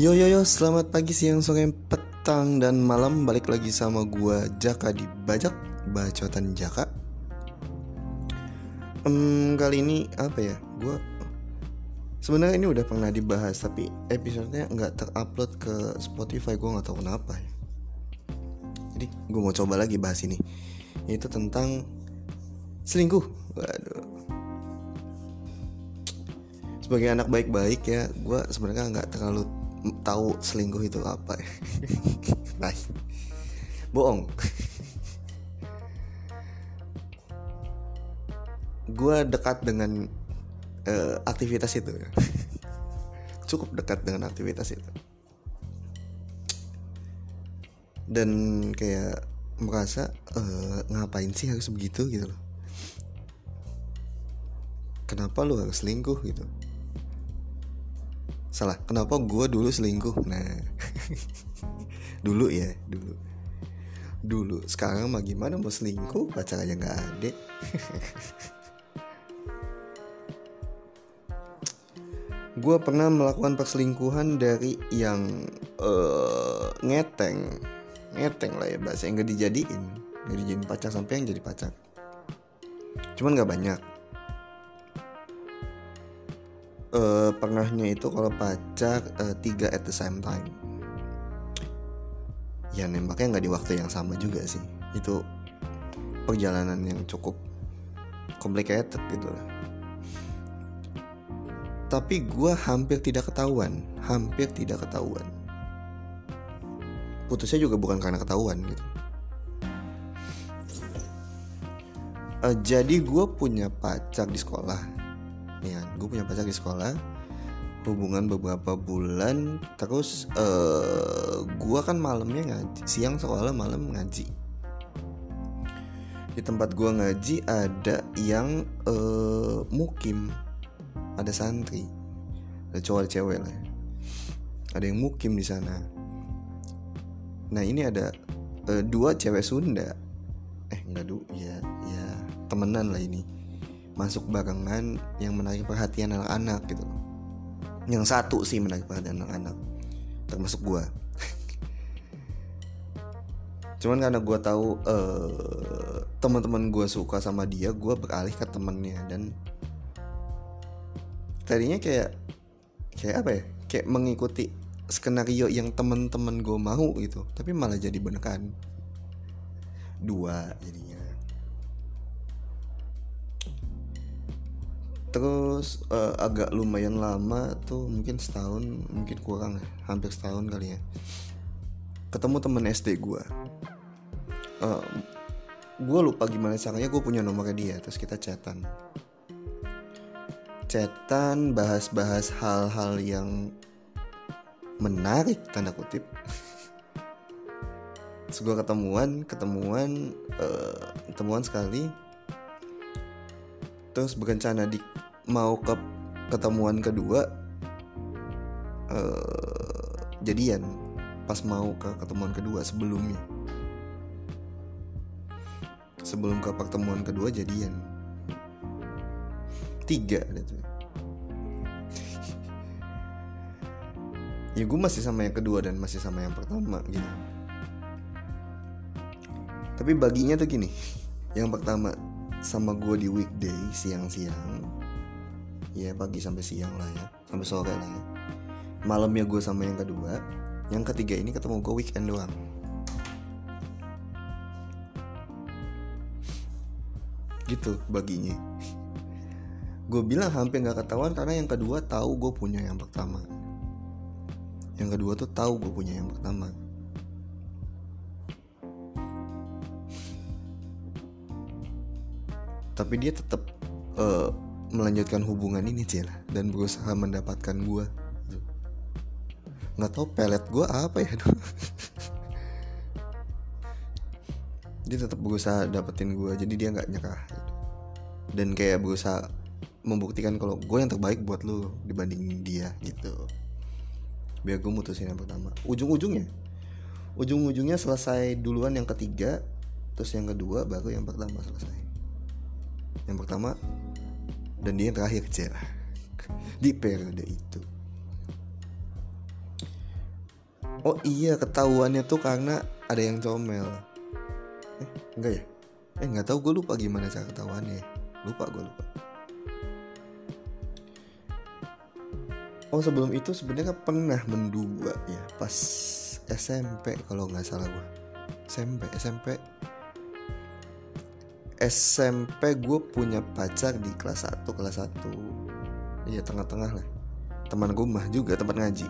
Yo yo yo, selamat pagi, siang, sore, petang, dan malam. Balik lagi sama gua Jaka di Bajak Bacotan Jaka. Um, Kali ini apa ya, gua sebenarnya ini udah pernah dibahas Tapi episodenya nggak terupload ke Spotify, gua nggak tahu kenapa ya. Jadi gue mau coba lagi bahas ini. Yaitu tentang selingkuh. Waduh. Sebagai anak baik-baik ya gue sebenarnya nggak terlalu tahu selingkuh itu apa. Ya nah, bohong. Gue dekat dengan uh, aktivitas itu cukup dekat dengan aktivitas itu. Dan kayak merasa uh, ngapain sih harus begitu gitu loh. Kenapa lu harus selingkuh gitu salah. Kenapa gue dulu selingkuh? Nah dulu ya dulu. Dulu. Sekarang mah gimana mau selingkuh? Pacar aja nggak ada. Gue pernah melakukan perselingkuhan dari yang uh, ngeteng. Ngeteng lah ya bahasa yang gak dijadiin. Gak dijadiin pacar sampai yang jadi pacar. Cuman nggak banyak uh, pernahnya itu kalau pacar uh, tiga at the same time. Ya nembaknya nggak di waktu yang sama juga sih. Itu perjalanan yang cukup complicated gitu lah. Tapi gue hampir tidak ketahuan hampir tidak ketahuan. Putusnya juga bukan karena ketahuan gitu. Uh, jadi gue punya pacar di sekolah ya gue punya pacar di sekolah. Hubungan beberapa bulan terus uh, gue kan malamnya ngaji siang sekolah malam ngaji. Di tempat gue ngaji ada yang uh, mukim ada santri ada cowok ada cewek lah ada yang mukim di sana. Nah ini ada uh, dua cewek Sunda. Eh enggak du ya ya temenan lah ini masuk barengan yang menarik perhatian anak-anak gitu. Yang satu sih menarik perhatian anak-anak termasuk gue cuman karena gue tahu uh, teman-teman gue suka sama dia gue beralih ke temennya dan tadinya kayak kayak apa ya? Kayak mengikuti skenario yang teman-teman gue mau gitu tapi malah jadi beneran. Dua jadinya terus uh, agak lumayan lama tuh mungkin setahun mungkin kurang ya hampir setahun kali ya. Ketemu temen SD gue uh, gue lupa gimana caranya gue punya nomornya dia terus kita chatan. Chatan bahas-bahas hal-hal yang menarik tanda kutip. Terus gue ketemuan ketemuan uh, ketemuan sekali terus berencana di mau ke ketemuan kedua uh, jadian pas mau ke ketemuan kedua sebelumnya. Sebelum ke pertemuan kedua jadian. Tiga gitu ya gue masih sama yang kedua dan masih sama yang pertama gitu. Tapi baginya tuh gini. Yang pertama sama gue di weekday siang-siang. Ya pagi sampai siang lah ya sampai sore lah ya. Malamnya gue sama yang kedua. Yang ketiga ini ketemu gue weekend doang. Gitu baginya. Gue bilang hampir nggak ketahuan karena yang kedua tahu gue punya yang pertama. Yang kedua tuh tahu gue punya yang pertama tapi dia tetap uh, melanjutkan hubungan ini cila dan berusaha mendapatkan gue nggak tahu pelet gue apa ya dia tetap berusaha dapetin gue jadi dia nggak nyerah. Dan kayak berusaha membuktikan kalau gue yang terbaik buat lo dibanding dia gitu. Biar gue mutusin yang pertama. Ujung-ujungnya ujung-ujungnya selesai duluan yang ketiga terus yang kedua baru yang pertama selesai yang pertama dan dia yang terakhir cerah di periode itu. Oh iya ketahuannya tuh karena ada yang comel. Eh enggak ya? Eh nggak tahu gue lupa gimana cara ketahuannya. Lupa gue lupa. Oh sebelum itu sebenarnya pernah mendua ya pas SMP kalau nggak salah gue SMP SMP SMP gue punya pacar di kelas 1 kelas 1 iya tengah-tengah lah. Teman gue mah juga tempat ngaji.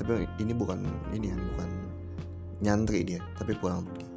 Tapi ini bukan ini yang bukan nyantri dia tapi pulang pergi.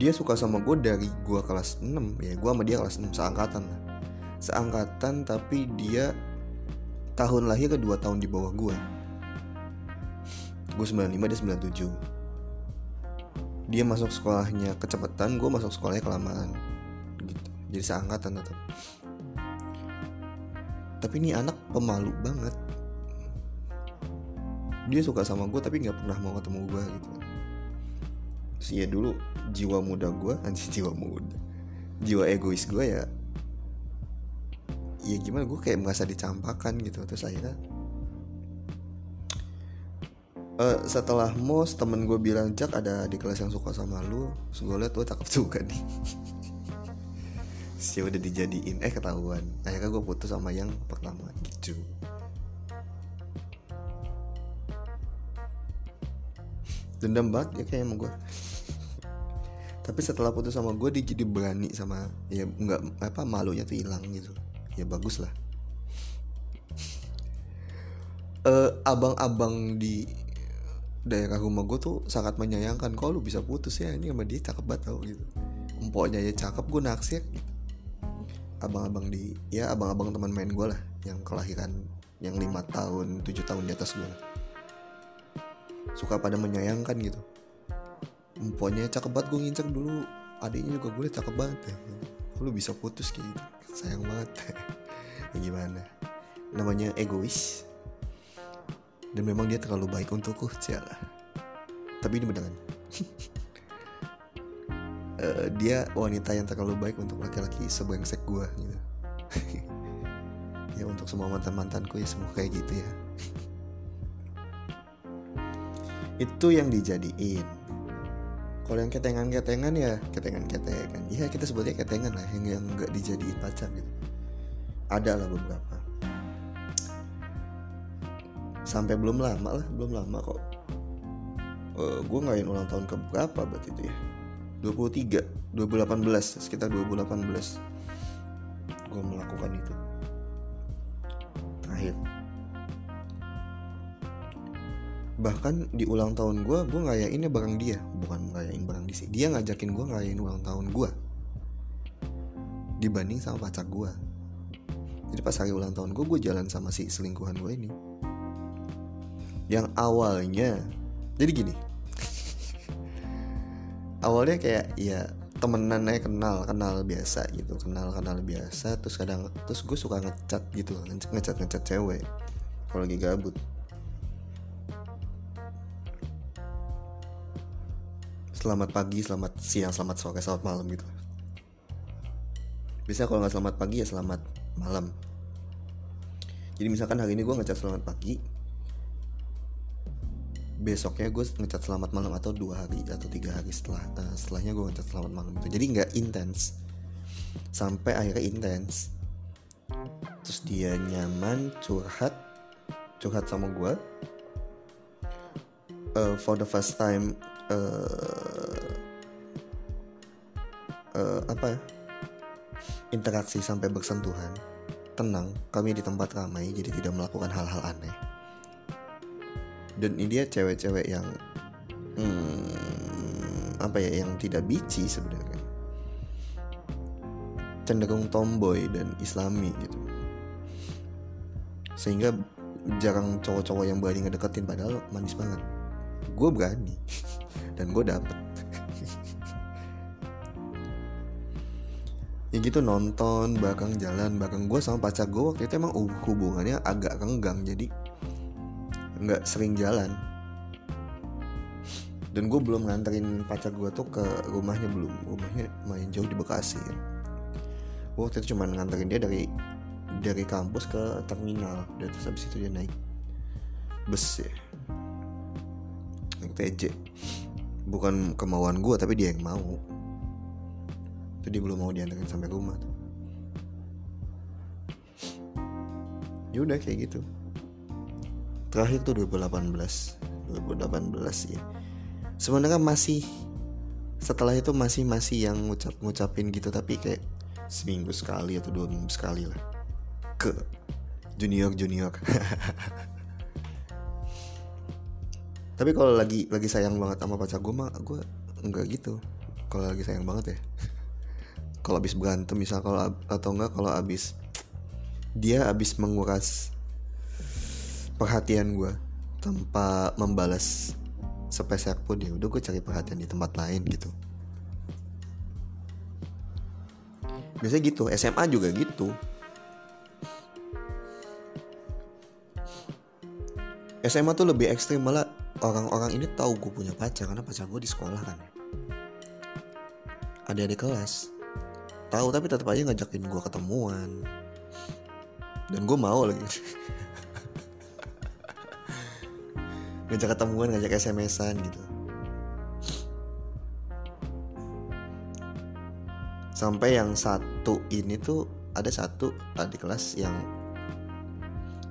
Dia suka sama gue dari gue kelas 6 ya gue sama dia kelas 6 seangkatan lah. Seangkatan tapi dia tahun lahir ke dua tahun di bawah gue gue 95 dia 97 dia masuk sekolahnya kecepatan gue masuk sekolahnya kelamaan. Gitu. Jadi seangkatan tetap. Tapi ini anak pemalu banget. Dia suka sama gue tapi nggak pernah mau ketemu gue gitu. Sih ya dulu jiwa muda gue anjir jiwa muda. Jiwa egois gue ya ya gimana gue kayak merasa dicampakan gitu. Terus akhirnya uh, setelah mos temen gue bilang cak ada di kelas yang suka sama lu. Terus gue liat tuh cakep juga nih. Sih udah dijadiin eh ketahuan. Akhirnya gue putus sama yang pertama gitu. Dendam banget ya kayak sama gue tapi setelah putus sama gue dia jadi berani sama ya nggak apa malunya tuh hilang gitu. Ya bagus lah. Uh, abang-abang di daerah rumah gue tuh sangat menyayangkan. Kalau lu bisa putus ya? Ini sama dia cakep banget tau gitu. Empoknya ya cakep gue naksir. Abang-abang di ya abang-abang teman main gue lah yang kelahiran yang lima tahun tujuh tahun di atas gue suka pada menyayangkan gitu. Empoknya cakep banget gue ngincer dulu. Adiknya juga gue cakep banget ya. Lu bisa putus kayak gitu? Sayang banget. Ya gimana? Namanya egois dan memang dia terlalu baik untukku ciala tapi ini beneran. Uh, dia wanita yang terlalu baik untuk laki-laki sebrengsek gue gitu. Ya untuk semua mantan mantanku ya semua kayak gitu ya. Itu yang dijadiin. Kalau yang ketengan-ketengan ya ketengan-ketengan. Ya kita sebutnya ketengan lah yang yang nggak dijadiin pacar gitu. Ada lah beberapa sampai belum lama lah belum lama kok. Uh, gue ngain ulang tahun ke berapa berarti itu ya? 23 2018 sekitar 2018 gue melakukan itu. Terakhir. Bahkan di ulang tahun gue gue ngayainnya bareng dia bukan ngayain bareng dia dia ngajakin gue ngayain ulang tahun gue dibanding sama pacar gue jadi pas hari ulang tahun gue gue jalan sama si selingkuhan gue ini yang awalnya jadi gini. Awalnya kayak ya temenan aja kenal kenal biasa gitu kenal kenal biasa terus kadang terus gue suka ngecat gitu ngecat ngecat cewek kalau lagi gabut. Selamat pagi selamat siang selamat sore selamat malam gitu. Bisa kalau nggak selamat pagi ya selamat malam. Jadi misalkan hari ini gue ngecat selamat pagi besoknya gue ngecat selamat malam atau dua hari atau tiga hari setelah uh, setelahnya gue ngecat selamat malam itu jadi nggak intens. Sampai akhirnya intens. Terus dia nyaman curhat curhat sama gue uh, for the first time uh, uh, apa ya? Interaksi sampai bersentuhan. Tenang kami di tempat ramai jadi tidak melakukan hal-hal aneh dan ini dia cewek-cewek yang hmm, apa ya yang tidak bici sebenarnya. Cenderung tomboy dan islami gitu. Sehingga jarang cowok-cowok yang berani ngedeketin padahal manis banget. Gue berani. Dan gue dapet. Ya gitu nonton bakang jalan bakang gue sama pacar gue waktu itu emang hubungannya agak renggang. Jadi nggak sering jalan. Dan gue belum nganterin pacar gue tuh ke rumahnya belum. Rumahnya main jauh di Bekasi. Ya. waktu itu cuma nganterin dia dari dari kampus ke terminal. Dan terus habis itu dia naik bus ya. Naik TJ bukan kemauan gue tapi dia yang mau. Itu dia belum mau diantarin sampai rumah tuh. Ya udah kayak gitu terakhir tuh 2018 2018 ya sebenarnya masih setelah itu masih masih yang ngucap ngucapin gitu tapi kayak seminggu sekali atau dua minggu sekali lah. Ke junior junior. Tapi kalau lagi lagi sayang banget sama pacar gue mah gue enggak gitu. Kalau lagi sayang banget ya. Kalau abis berantem misal kalau atau enggak kalau abis dia abis menguras perhatian gue tanpa membalas sepeser pun ya udah gue cari perhatian di tempat lain gitu. Biasanya gitu SMA juga gitu. SMA tuh lebih ekstrim malah orang-orang ini tahu gue punya pacar karena pacar gue di sekolah kan. Ada di kelas. Tahu tapi tetap aja ngajakin gue ketemuan. Dan gue mau lagi ngajak ketemuan ngajak SMS-an gitu. Sampai yang satu ini tuh ada satu adik kelas yang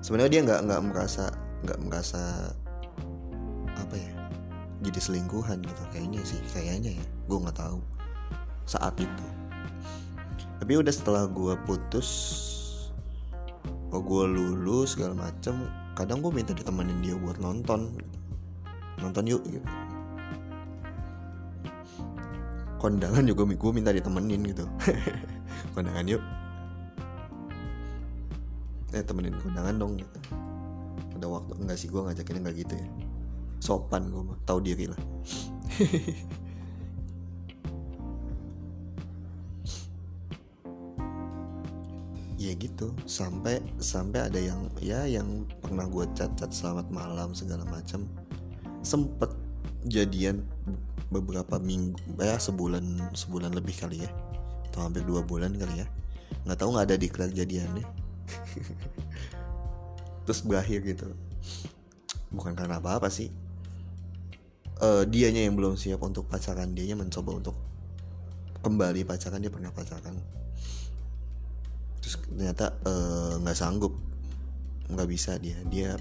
sebenarnya dia nggak nggak merasa nggak merasa apa ya jadi selingkuhan gitu. Kayaknya sih kayaknya ya gue nggak tahu saat itu. Tapi udah setelah gue putus oh gue lulus segala macem kadang gue minta ditemenin dia buat nonton. Nonton yuk gitu. Kondangan juga gue minta ditemenin gitu. Kondangan yuk. Eh temenin kondangan dong gitu. Ada waktu enggak sih gue ngajakin enggak gitu ya. Sopan gue tahu diri lah ya gitu sampai sampai ada yang ya yang pernah gue cat cat selamat malam segala macam sempet jadian beberapa minggu ya sebulan sebulan lebih kali ya atau hampir dua bulan kali ya. Nggak tahu nggak ada di jadian deh terus berakhir gitu. Bukan karena apa apa sih. Uh, dianya yang belum siap untuk pacaran dianya mencoba untuk kembali pacaran dia pernah pacaran terus ternyata nggak uh, sanggup. Nggak bisa dia. Dia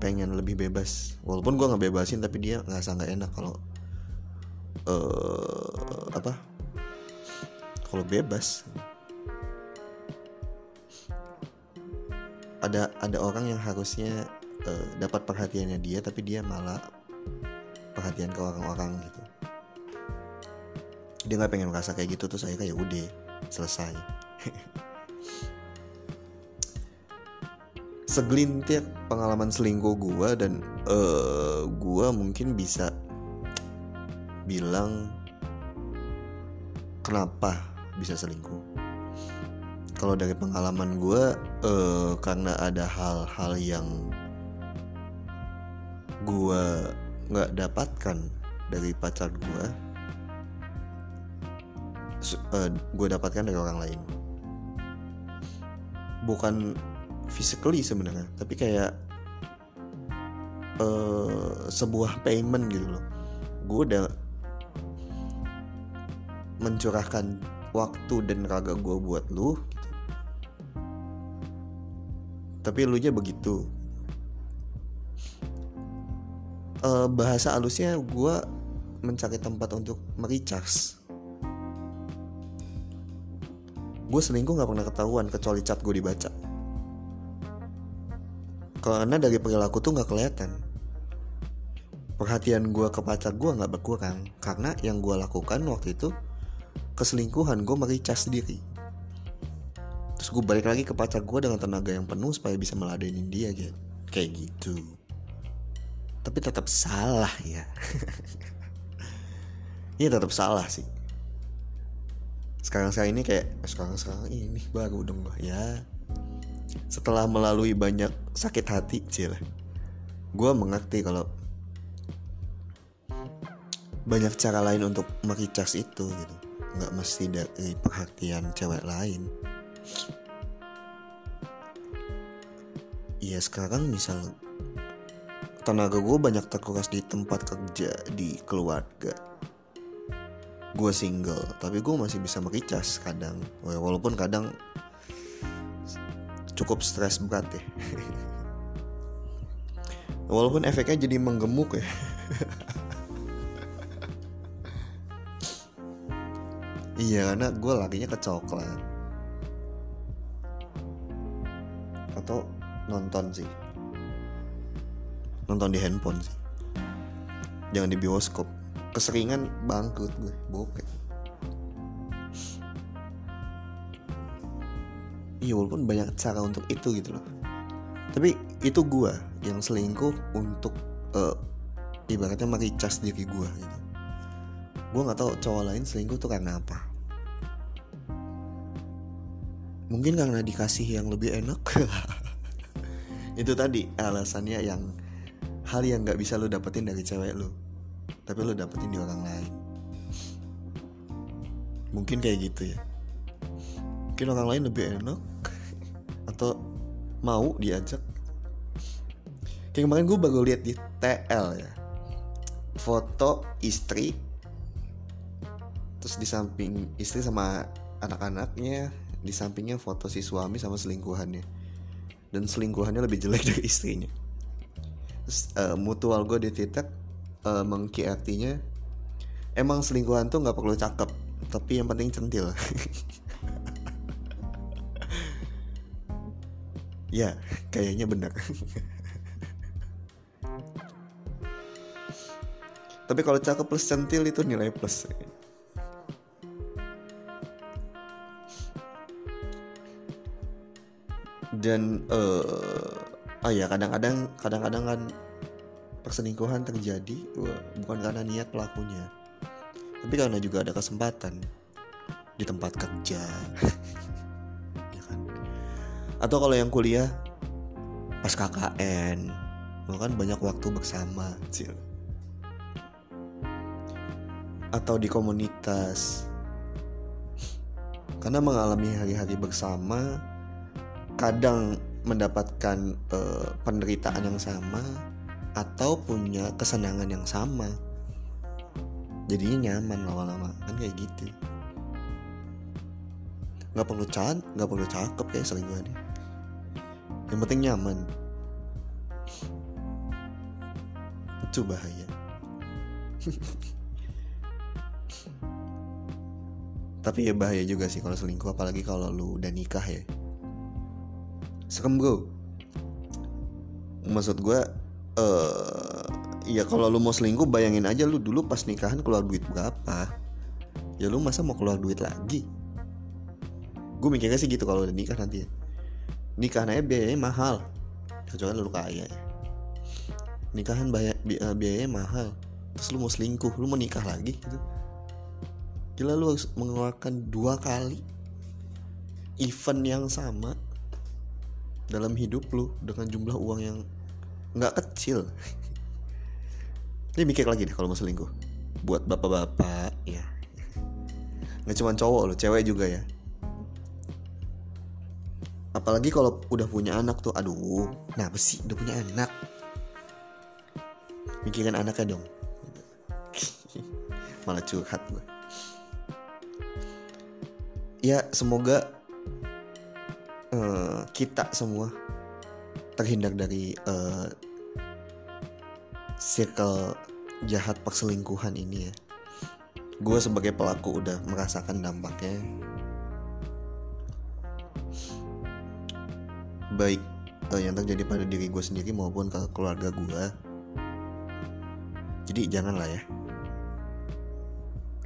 pengen lebih bebas. Walaupun gue nggak bebasin tapi dia nggak nggak enak kalau uh, apa? Kalau bebas. Ada ada orang yang harusnya uh, dapat perhatiannya dia tapi dia malah perhatian ke orang-orang gitu. Dia nggak pengen merasa kayak gitu tuh saya kayak udah selesai segelintir pengalaman selingkuh gue dan uh, eh, gue mungkin bisa bilang kenapa bisa selingkuh. Kalau dari pengalaman gue uh, karena ada hal-hal yang gue nggak dapatkan dari pacar gue uh, gue dapatkan dari orang lain. Bukan physically sebenarnya tapi kayak uh, sebuah payment gitu loh. Gue udah mencurahkan waktu dan raga gue buat lu gitu. tapi lu nya begitu. Uh, bahasa halusnya gue mencari tempat untuk mericas gue selingkuh nggak pernah ketahuan kecuali chat gue dibaca karena dari perilaku tuh nggak kelihatan. Perhatian gue ke pacar gue nggak berkurang karena yang gue lakukan waktu itu keselingkuhan gue mericas sendiri. Terus gue balik lagi ke pacar gue dengan tenaga yang penuh supaya bisa meladenin dia gitu kayak gitu. Tapi tetap salah ya. Ini tetap salah sih. Sekarang sekarang ini kayak sekarang sekarang ini baru dong ya setelah melalui banyak sakit hati cila gue mengerti kalau banyak cara lain untuk mericas itu gitu. Nggak mesti dari perhatian cewek lain. Ya sekarang misal tenaga gue banyak terkuras di tempat kerja di keluarga. Gue single tapi gue masih bisa mericas kadang. Walaupun kadang cukup stres berat ya. Walaupun efeknya jadi menggemuk ya. Iya karena gue larinya ke coklat. Atau nonton sih. Nonton di handphone sih. Jangan di bioskop. Keseringan bangkrut gue bokeh iya walaupun banyak cara untuk itu gitu loh. Tapi itu gue yang selingkuh untuk uh, ibaratnya mericas diri gue gitu. Gue nggak tahu cowok lain selingkuh tuh karena apa. Mungkin karena dikasih yang lebih enak. Itu tadi alasannya yang hal yang nggak bisa lo dapetin dari cewek lo tapi lo dapetin di orang lain. Mungkin kayak gitu ya mungkin orang lain lebih enak atau mau diajak. Kayak kemarin gue baru lihat di TL ya foto istri terus di samping istri sama anak-anaknya di sampingnya foto si suami sama selingkuhannya. Dan selingkuhannya lebih jelek dari istrinya. Terus uh, mutual gue di titik uh, mengki artinya emang selingkuhan tuh nggak perlu cakep tapi yang penting centil ya kayaknya benar. Tapi kalau cakep plus centil itu nilai plus. Dan uh, oh ya kadang-kadang kadang-kadang kan perselingkuhan terjadi bukan karena niat pelakunya tapi karena juga ada kesempatan di tempat kerja atau kalau yang kuliah pas KKN kan banyak waktu bersama cil. Atau di komunitas. Karena mengalami hari-hari bersama kadang mendapatkan uh, penderitaan yang sama atau punya kesenangan yang sama. Jadinya nyaman lama-lama kan kayak gitu. Nggak perlu can nggak perlu cakep kayak selingkuhannya yang penting nyaman. Itu bahaya. Tapi ya bahaya juga sih kalau selingkuh apalagi kalau lu udah nikah ya. Serem bro. Maksud gue uh, ya kalau lu mau selingkuh bayangin aja lu dulu pas nikahan keluar duit berapa. Ya lu masa mau keluar duit lagi? Gue mikirnya sih gitu kalau udah nikah nanti ya nikah aja biayanya mahal. Kecuali lu kaya. Ya nikahan bayar eh, biayanya mahal. Terus lu mau selingkuh lu mau nikah lagi gitu. Gila lu harus mengeluarkan dua kali event yang sama dalam hidup lu dengan jumlah uang yang nggak kecil. Ini mikir lagi deh kalau mau selingkuh. Buat bapak-bapak ya. Nggak cuma cowok loh cewek juga ya apalagi kalau udah punya anak tuh aduh nah sih udah punya anak? Mikirin anaknya dong. Malah curhat gue ya semoga uh, kita semua terhindar dari uh, circle jahat perselingkuhan ini ya. Gue sebagai pelaku udah merasakan dampaknya baik uh, yang terjadi pada diri gue sendiri maupun ke keluarga gue jadi janganlah ya.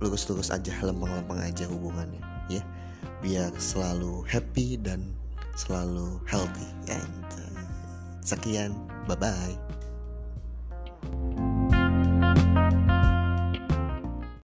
Lurus-lurus aja lempeng-lempeng aja hubungannya ya. Biar selalu happy dan selalu healthy. And sekian bye bye